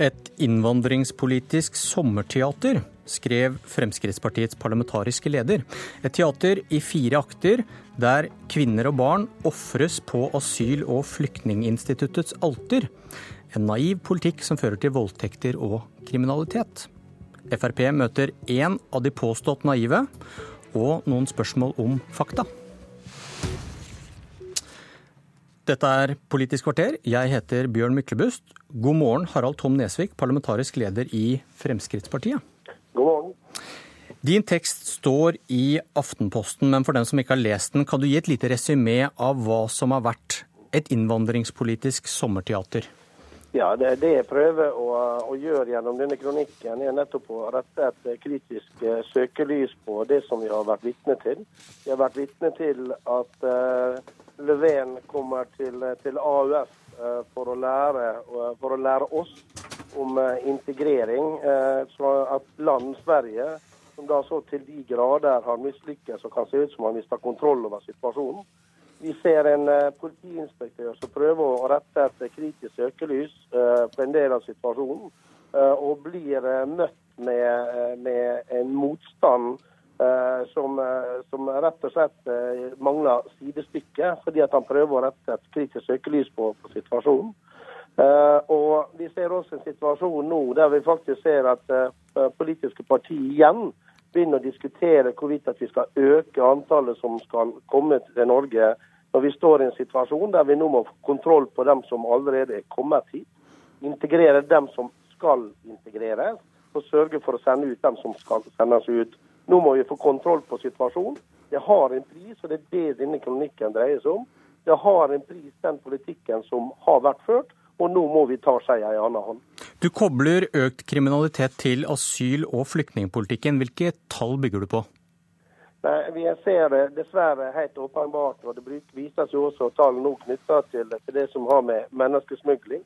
Et innvandringspolitisk sommerteater, skrev Fremskrittspartiets parlamentariske leder. Et teater i fire akter der kvinner og barn ofres på asyl- og flyktninginstituttets alter. En naiv politikk som fører til voldtekter og kriminalitet. Frp møter én av de påstått naive, og noen spørsmål om fakta. Dette er Politisk kvarter. Jeg heter Bjørn Myklebust. God morgen, Harald Tom Nesvik, parlamentarisk leder i Fremskrittspartiet. God morgen. Din tekst står i Aftenposten, men for den som ikke har lest den, kan du gi et lite resymé av hva som har vært et innvandringspolitisk sommerteater? Ja, det, det jeg prøver å, å, gjøre gjennom denne kronikken, er nettopp å rette et kritisk uh, søkelys på det som vi har vært vitne til. Vi har vært vitne til at uh, Löfven kommer til, til AUF uh, for, å lære, for, å lære, oss om integrering. så at land Sverige, som da så til de grader har mislykkes og kan se ut som har mista kontroll over situasjonen, vi ser en politiinspektør som prøver å rette et kritisk søkelys på en del av situasjonen, og blir møtt med, med, en motstand som, som, rett og slett mangler sidestykke, fordi at han prøver å rette et kritisk søkelys på, på situasjonen. og Vi ser også en situasjon nå der vi faktisk ser at politiske partier igjen begynner å diskutere hvorvidt at vi skal øke antallet som skal komme til Norge når vi står i en situasjon der vi nå må få kontroll på dem som allerede er kommet hit, integrere dem som skal integreres, og sørge for å sende ut dem som skal sendes ut. Nå må vi få kontroll på situasjonen. Det har en pris, og det er det denne kronikken dreier seg om. Det har en pris, den politikken som har vært ført, og nå må vi ta skeia i annen hånd. Du kobler økt kriminalitet til asyl- og flyktningpolitikken. Hvilke tall bygger du på? Nei, Vi ser det dessverre helt åpenbart, og det vises jo også tall nå knytta til, til, det som har med menneskesmugling.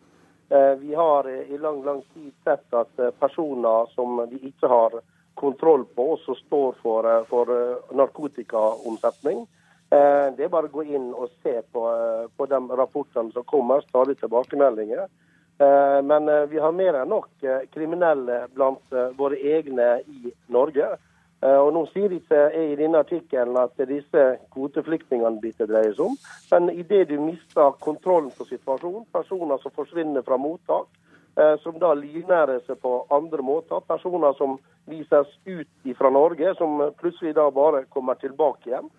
Eh, vi har i lang lang tid sett at eh, personer som vi ikke har kontroll på, som står for, eh, for narkotikaomsetning. Det er bare å gå inn og se på, på de rapportene som kommer, stadig tilbakemeldinger. Men vi har mer enn nok kriminelle blant våre egne i Norge. Eh, og Nå sier ikke jeg i denne artikkelen at disse kvoteflyktningene det dreier seg om. Men idet du mister kontrollen på situasjonen, personer som forsvinner fra mottak, eh, som da livnærer seg på andre måter, personer som vises ut fra Norge, som plutselig da bare kommer tilbake igjen.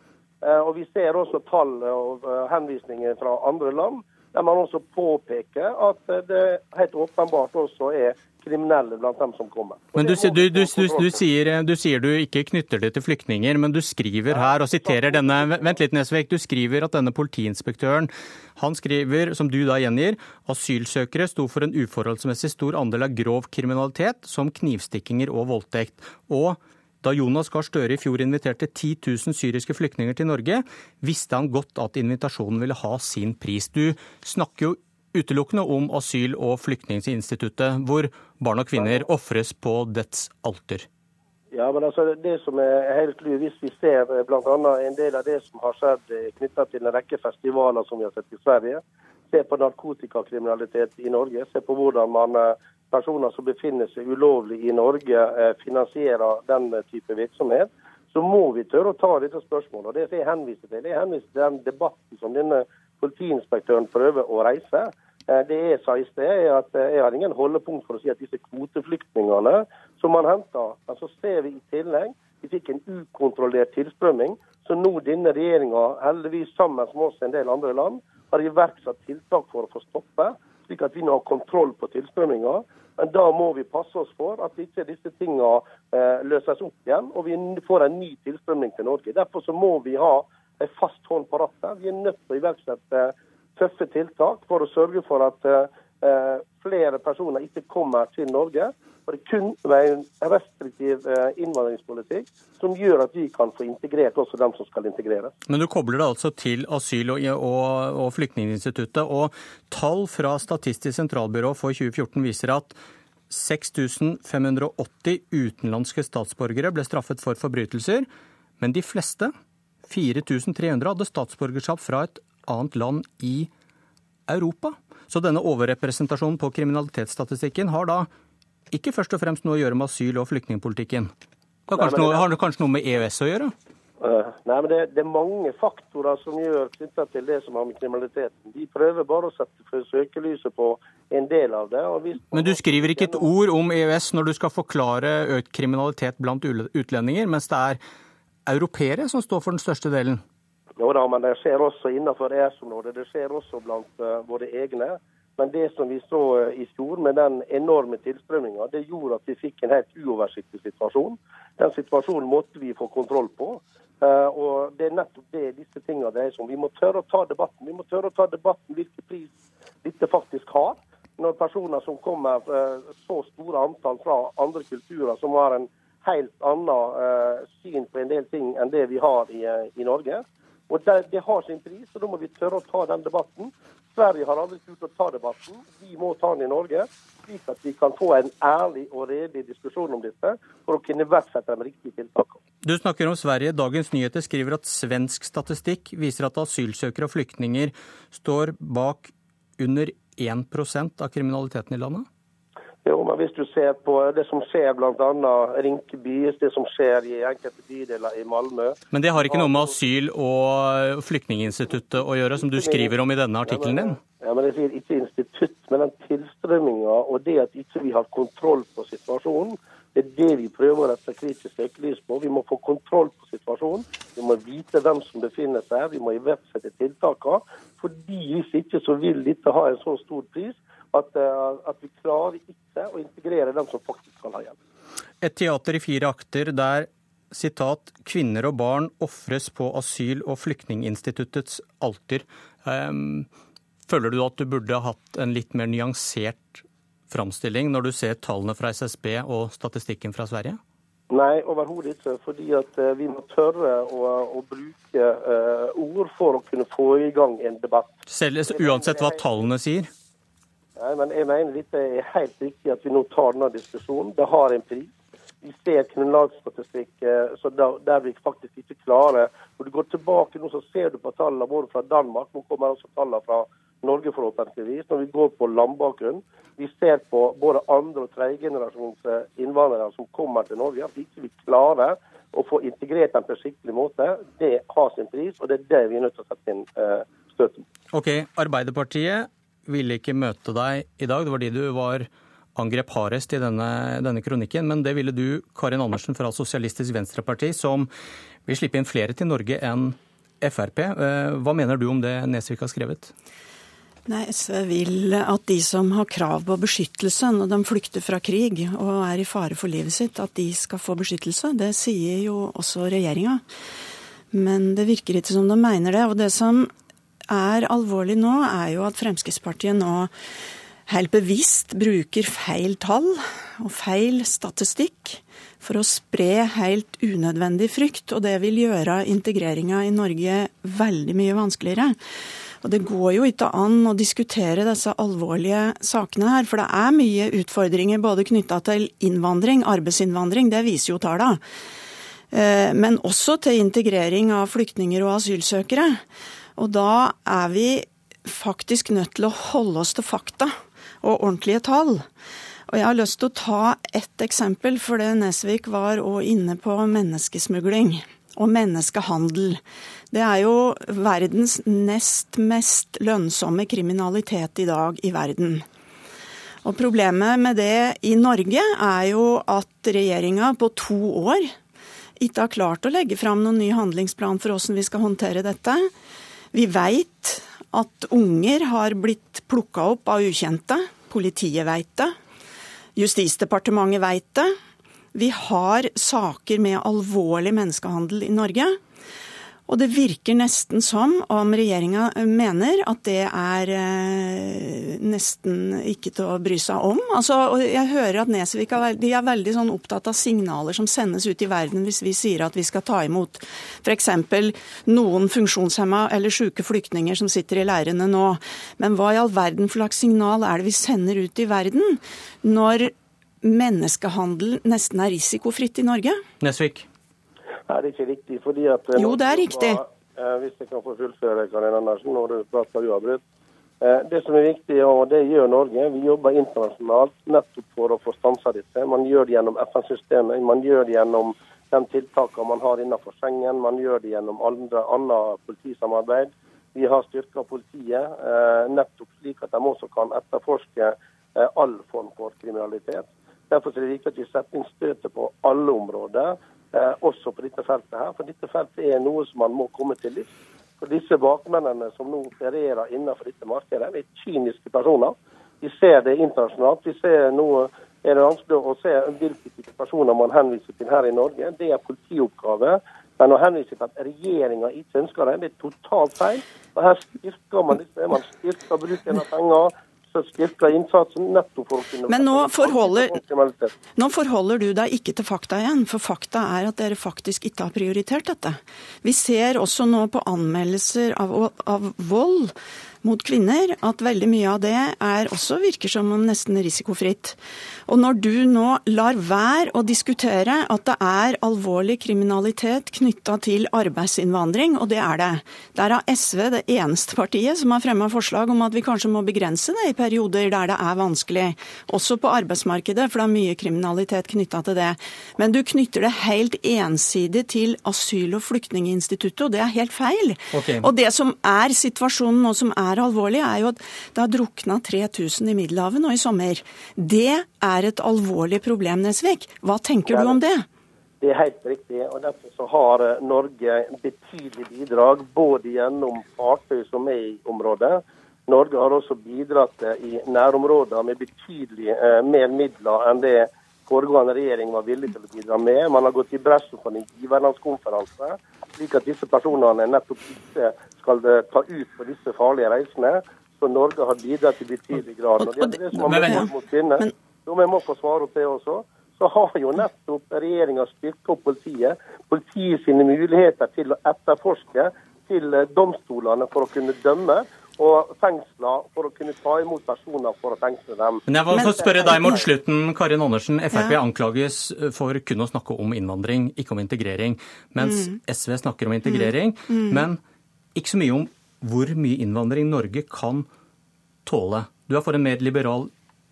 Eh, og Vi ser også tall og henvisninger fra andre land der man også påpeker at det helt åpenbart også er kriminelle blant dem som kommer. Men du, du, du, du, sier, du sier du ikke knytter det til flyktninger, men du skriver her og siterer denne Vent litt, Nesvik. Du skriver at denne politiinspektøren han skriver, som du da gjengir, asylsøkere sto for en uforholdsmessig stor andel av grov kriminalitet, som knivstikkinger og voldtekt. Og da Jonas Gahr Støre i fjor inviterte 10 000 syriske flyktninger til Norge, visste han godt at invitasjonen ville ha sin pris. Du snakker jo utelukkende om asyl- og flyktninginstituttet, hvor barn og kvinner ofres på dets alter. Ja, men altså det som er helt lyd, Hvis vi ser eh, bl.a. en del av det som har skjedd knyttet knytta til en rekke festivaler som vi har sett i Sverige, se på narkotikakriminalitet i Norge, se på hvordan man eh, personer som befinner seg ulovlig i Norge, eh, finansierer den type virksomhet, så må vi tørre å ta dette spørsmålet. Og Det jeg henviser til, jeg henviser til den debatten som denne politiinspektøren prøver å reise. Eh, det jeg sa i sted, er at jeg har ingen holdepunkt for å si at disse kvoteflyktningene som man henter, men så ser vi i tillegg vi fikk en ukontrollert tilstrømming. Så nå denne regjeringa, heldigvis sammen med oss en del andre land, har iverksatt tiltak for å få stoppe slik at vi nå har kontroll på tilstrømminga. Men da må vi passe oss for at ikke disse tingene eh, løses opp igjen, og vi får en ny tilstrømning til Norge. Derfor så må vi ha en fast hånd på rattet. Vi er nødt til å iverksette tøffe tiltak for å sørge for at eh, flere personer ikke kommer til Norge. Og Det er kun med en restriktiv eh, innvandringspolitikk som gjør at vi kan få integrert også dem som skal integreres. Men du kobler det altså til asyl- og, og, og Flyktninginstituttet. Og tall fra Statistisk sentralbyrå for 2014 viser at 6580 utenlandske statsborgere ble straffet for forbrytelser, men de fleste, 4300, hadde statsborgerskap fra et annet land i Europa. Så denne overrepresentasjonen på kriminalitetsstatistikken har da ikke først og fremst noe å gjøre med asyl- og flyktningpolitikken. Det har noe, har det kanskje noe med EØS å gjøre? Uh, nei, men det, det, er mange faktorer som gjør knytta til det som har med kriminaliteten. De prøver bare å sette søkelyset på en del av det. men du skriver ikke et ord om EØS når du skal forklare økt kriminalitet blant utlendinger, mens det er europeere som står for den største delen? Jo da, men det skjer også innenfor EØS-området. Det skjer også blant uh, våre egne. Men det som vi så uh, i fjor, med den enorme tilstrømminga, det gjorde at vi fikk en helt uoversiktlig situasjon. Den situasjonen måtte vi få kontroll på. Uh, og Det er nettopp det disse tingene dreier seg om. Vi må tørre å ta debatten. Vi må tørre å ta debatten hvilken pris dette faktisk har. Når personer som kommer så store antall fra andre kulturer, som har en helt annen syn på en del ting enn det vi har i, i Norge. Og det, det, har sin pris, og da må vi tørre å ta den debatten. Sverige har aldri turt å ta debatten. Vi må ta den i Norge, slik at vi kan få en ærlig og redelig diskusjon om dette, for å kunne iverksette de riktige tiltakene. Du snakker om Sverige. Dagens Nyheter skriver at svensk statistikk viser at asylsøkere og flyktninger står bak under 1% av kriminaliteten i landet? Jo, men hvis du ser på det som skjer bl.a. Rinkeby, det som skjer i enkelte bydeler i Malmö Men det har ikke noe med asyl- og flyktninginstituttet å gjøre, som du skriver om i denne artikkelen din? Ja, men Jeg sier ikke institutt, men den tilstrømminga og det at ikke vi har kontroll på situasjonen, det er det vi prøver å rette kritisk søkelys på. Vi må få kontroll på situasjonen. Vi må vite hvem som befinner seg her. Vi må iverksette tiltakene. Fordi Hvis ikke så vil dette ha en så stor pris at, eh, at vi klarer ikke å integrere dem som faktisk skal ha hjelp. Et teater i fire akter der sitat, 'kvinner og barn ofres på asyl- og flyktninginstituttets alter'. Um, føler du at du burde hatt en litt mer nyansert framstilling når du ser tallene fra SSB og statistikken fra Sverige? Nei, overhodet ikke. Fordi at eh, vi må tørre å, å bruke uh, ord for å kunne få i gang en debatt. Selv, uansett hva tallene sier? Nei, men jeg mener dette er helt riktig at vi nå tar denne diskusjonen. Det har en pris. Vi ser kriminalstatistikk der, vi faktisk ikke klarer Når du går tilbake nå, så ser du på tallene både fra Danmark, nå kommer også tallene fra Norge forhåpentligvis, når vi går på landbakgrunn. Vi ser på både andre- og tredjegenerasjons eh, innvandrere som kommer til Norge. At vi ikke klarer å få integrert dem på en skikkelig måte, det har sin pris, og det er det vi er nødt til å sette inn uh, støtet Ok, Arbeiderpartiet ville ikke møte deg i dag. Det var de du var angrep hardest i denne, denne, kronikken. Men det ville du, Karin Andersen fra Sosialistisk Venstreparti, som vil slippe inn flere til Norge enn Frp. Eh, hva mener du om det Nesvik har skrevet? Nei, SV vil at de som har krav på beskyttelse når de flykter fra krig og er i fare for livet sitt, at de skal få beskyttelse. Det sier jo også regjeringa. Men det virker ikke som de mener det. Og det som er alvorlig nå, er jo at Fremskrittspartiet nå helt bevisst bruker feil tall og feil statistikk for å spre helt unødvendig frykt. Og det vil gjøre integreringa i Norge veldig mye vanskeligere. Og det går jo ikke an å diskutere disse alvorlige sakene her, for det er mye utfordringer både knytta til innvandring, arbeidsinnvandring, det viser jo tallene. Eh, men også til integrering av flyktninger og asylsøkere. Og da er vi faktisk nødt til å holde oss til fakta og ordentlige tall. Og jeg har lyst til å ta ett eksempel, for det Nesvik var òg inne på menneskesmugling og menneskehandel. Det er jo verdens nest mest lønnsomme kriminalitet i dag i verden. Og Problemet med det i Norge er jo at regjeringa på to år ikke har klart å legge fram noen ny handlingsplan for hvordan vi skal håndtere dette. Vi veit at unger har blitt plukka opp av ukjente. Politiet veit det. Justisdepartementet veit det. Vi har saker med alvorlig menneskehandel i Norge. Og det virker nesten som om regjeringa mener at det er eh, nesten ikke til å bry seg om. Altså, jeg hører at Nesvik er, er veldig sånn opptatt av signaler som sendes ut i verden hvis vi sier at vi skal ta imot f.eks. noen funksjonshemma eller syke flyktninger som sitter i leirene nå. Men hva i all verden for slags signal er det vi sender ut i verden når menneskehandel nesten er risikofritt i Norge? Nesvik? Nei, det er ikke riktig. fordi at... Jo, det er riktig. Eh, hvis jeg kan få fullføre, Karin Andersen, når du prater uavbrutt. Eh, det som er viktig, og det gjør Norge, vi jobber internasjonalt nettopp for å få stansa dette. Man gjør det gjennom FN-systemet, man gjør det gjennom de tiltakene man har innenfor Schengen, man gjør det gjennom andre, annet politisamarbeid. Vi har styrka politiet eh, nettopp slik at de også kan etterforske eh, all form for kriminalitet. Derfor er det viktig at vi setter inn støtet på alle områder, eh, også på dette feltet. her, For dette feltet er noe som man må komme til livs. For disse bakmennene som nå opererer innenfor dette markedet, er kyniske personer. Vi ser det internasjonalt. Vi ser nå er det vanskelig å se hvilke type personer man henviser til her i Norge. Det er politioppgave. Men å henvise til at regjeringa ikke ønsker det, det er totalt feil. Og Her styrker man disse. Man styrker bruken av penger styrka innsatsen nettopp for å kunne Men nå forholder, nå forholder du deg ikke til fakta igjen, for fakta er at dere faktisk ikke har prioritert dette. Vi ser også nå på anmeldelser av, av vold mot kvinner, at veldig mye av det er også virker som om nesten risikofritt. Og når du nå lar være å diskutere at det er alvorlig kriminalitet knytta til arbeidsinnvandring, og det er det. Der har SV det eneste partiet som har fremma forslag om at vi kanskje må begrense det i perioder der det er vanskelig. Også på arbeidsmarkedet, for det er mye kriminalitet knytta til det. Men du knytter det helt ensidig til asyl- og flyktninginstituttet, og det er helt feil. Okay. Og det som er situasjonen nå som er alvorlig, er jo at det har drukna 3000 i Middelhavet nå i sommer. Det er et alvorlig problem, Nesvik. Hva tenker du om det? Det er helt riktig. og Derfor så har eh, Norge betydelig bidrag både gjennom fartøy som er i området. Norge har også bidratt eh, i nærområder med betydelig eh, mer midler enn det foregående regjering var villig til å bidra med. Man har gått i bresjen for en giverlandskonferanse, slik at disse personene nettopp ikke skal ta ut på disse farlige reisene. Så Norge har bidratt i betydelig grad. Når det gjelder det som har med mot kvinner, jo, vi må få svare på det også, så har jo nettopp regjeringa styrka politiet. Politiet sine muligheter til å etterforske til domstolene for å kunne dømme og fengsler for å kunne ta imot personer for å fengsle dem. Men jeg vil også spørre deg mot slutten, Karin Andersen. Frp ja. anklages for kun å snakke om innvandring, ikke om integrering. Mens mm. SV snakker om integrering, mm. Mm. men ikke så mye om hvor mye innvandring Norge kan tåle. Du er for en mer liberal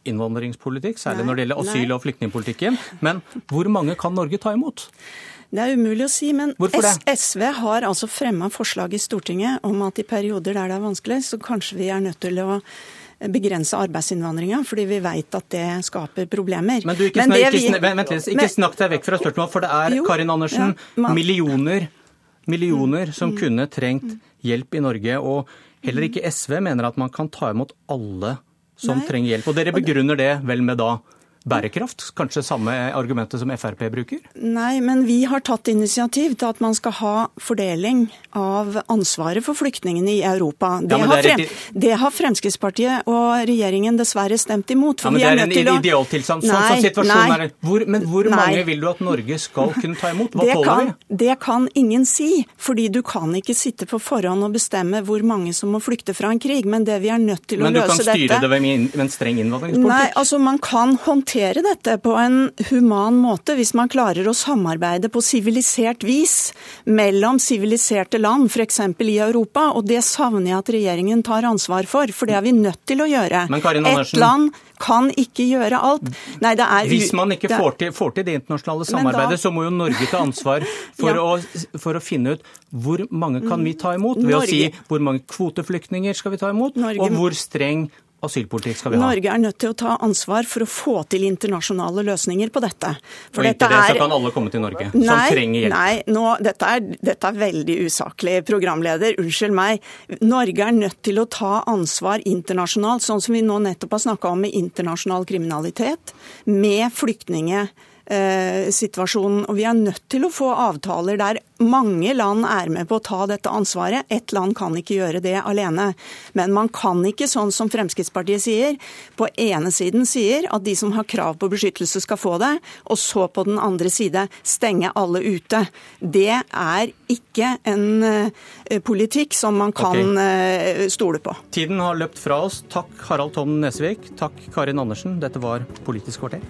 innvandringspolitikk, særlig nei, når det gjelder asyl- og flyktningpolitikken. Men hvor mange kan Norge ta imot? Det er umulig å si, men SV har altså fremma forslag i Stortinget om at i perioder der det er vanskelig, så kanskje vi er nødt til å begrense arbeidsinnvandringa, fordi vi vet at det skaper problemer. Men du, ikke, men snak, ikke, vi, vent litt, ikke snakk deg vekk fra spørsmålet, for det er jo, Karin Andersen, ja, man, millioner, millioner som mm, kunne trengt mm. hjelp i Norge. Og heller ikke SV mener at man kan ta imot alle som Nei. trenger hjelp. Og dere begrunner det vel med da bærekraft? Kanskje samme argumentet som Frp bruker? Nei, men vi har tatt initiativ til at man skal ha fordeling av ansvaret for flyktningene i Europa. Det, ja, har, frem, det har, Fremskrittspartiet og regjeringen dessverre stemt imot. ja, men Det er, er en idealtilstand. Sånn som situasjonen er. Hvor, men hvor nei. mange vil du at Norge skal kunne ta imot? Hva tåler vi? Det kan ingen si, fordi du kan ikke sitte på forhånd og bestemme hvor mange som må flykte fra en krig. Men det vi er nødt til å løse dette Men du kan styre dette, det med en streng innvandringspolitikk? Nei, altså man kan håndtere håndtere dette på en human måte hvis man klarer å samarbeide på sivilisert vis mellom siviliserte land, f.eks. i Europa. Og det savner jeg at regjeringen tar ansvar for, for det er vi nødt til å gjøre. Et land kan ikke gjøre alt. Nei, Hvis man ikke får til, får til, det internasjonale samarbeidet, da, så må jo Norge ta ansvar for, ja. å, for, å, finne ut hvor mange kan vi ta imot. Ved Norge. å si hvor mange kvoteflyktninger skal vi ta imot, Norge. og hvor streng asylpolitikk skal vi ha? Norge er nødt til å ta ansvar for å få til internasjonale løsninger på dette. For og inntil det, så kan alle komme til Norge nei, som trenger hjelp? Nei, nå, dette, er, dette, er, veldig usaklig, programleder. Unnskyld meg. Norge er nødt til å ta ansvar internasjonalt, sånn som vi nå nettopp har snakka om med internasjonal kriminalitet, med flyktninger Eh, situasjonen. Og vi er nødt til å få avtaler der mange land er med på å ta dette ansvaret. Ett land kan ikke gjøre det alene. Men man kan ikke, sånn som Fremskrittspartiet sier, på ene siden sier at de som har krav på beskyttelse skal få det, og så på den andre side stenge alle ute. Det er ikke en uh, politikk som man kan okay. uh, stole på. Tiden har løpt fra oss. Takk Harald Tom Nesvik. Takk Karin Andersen. Dette var Politisk kvarter.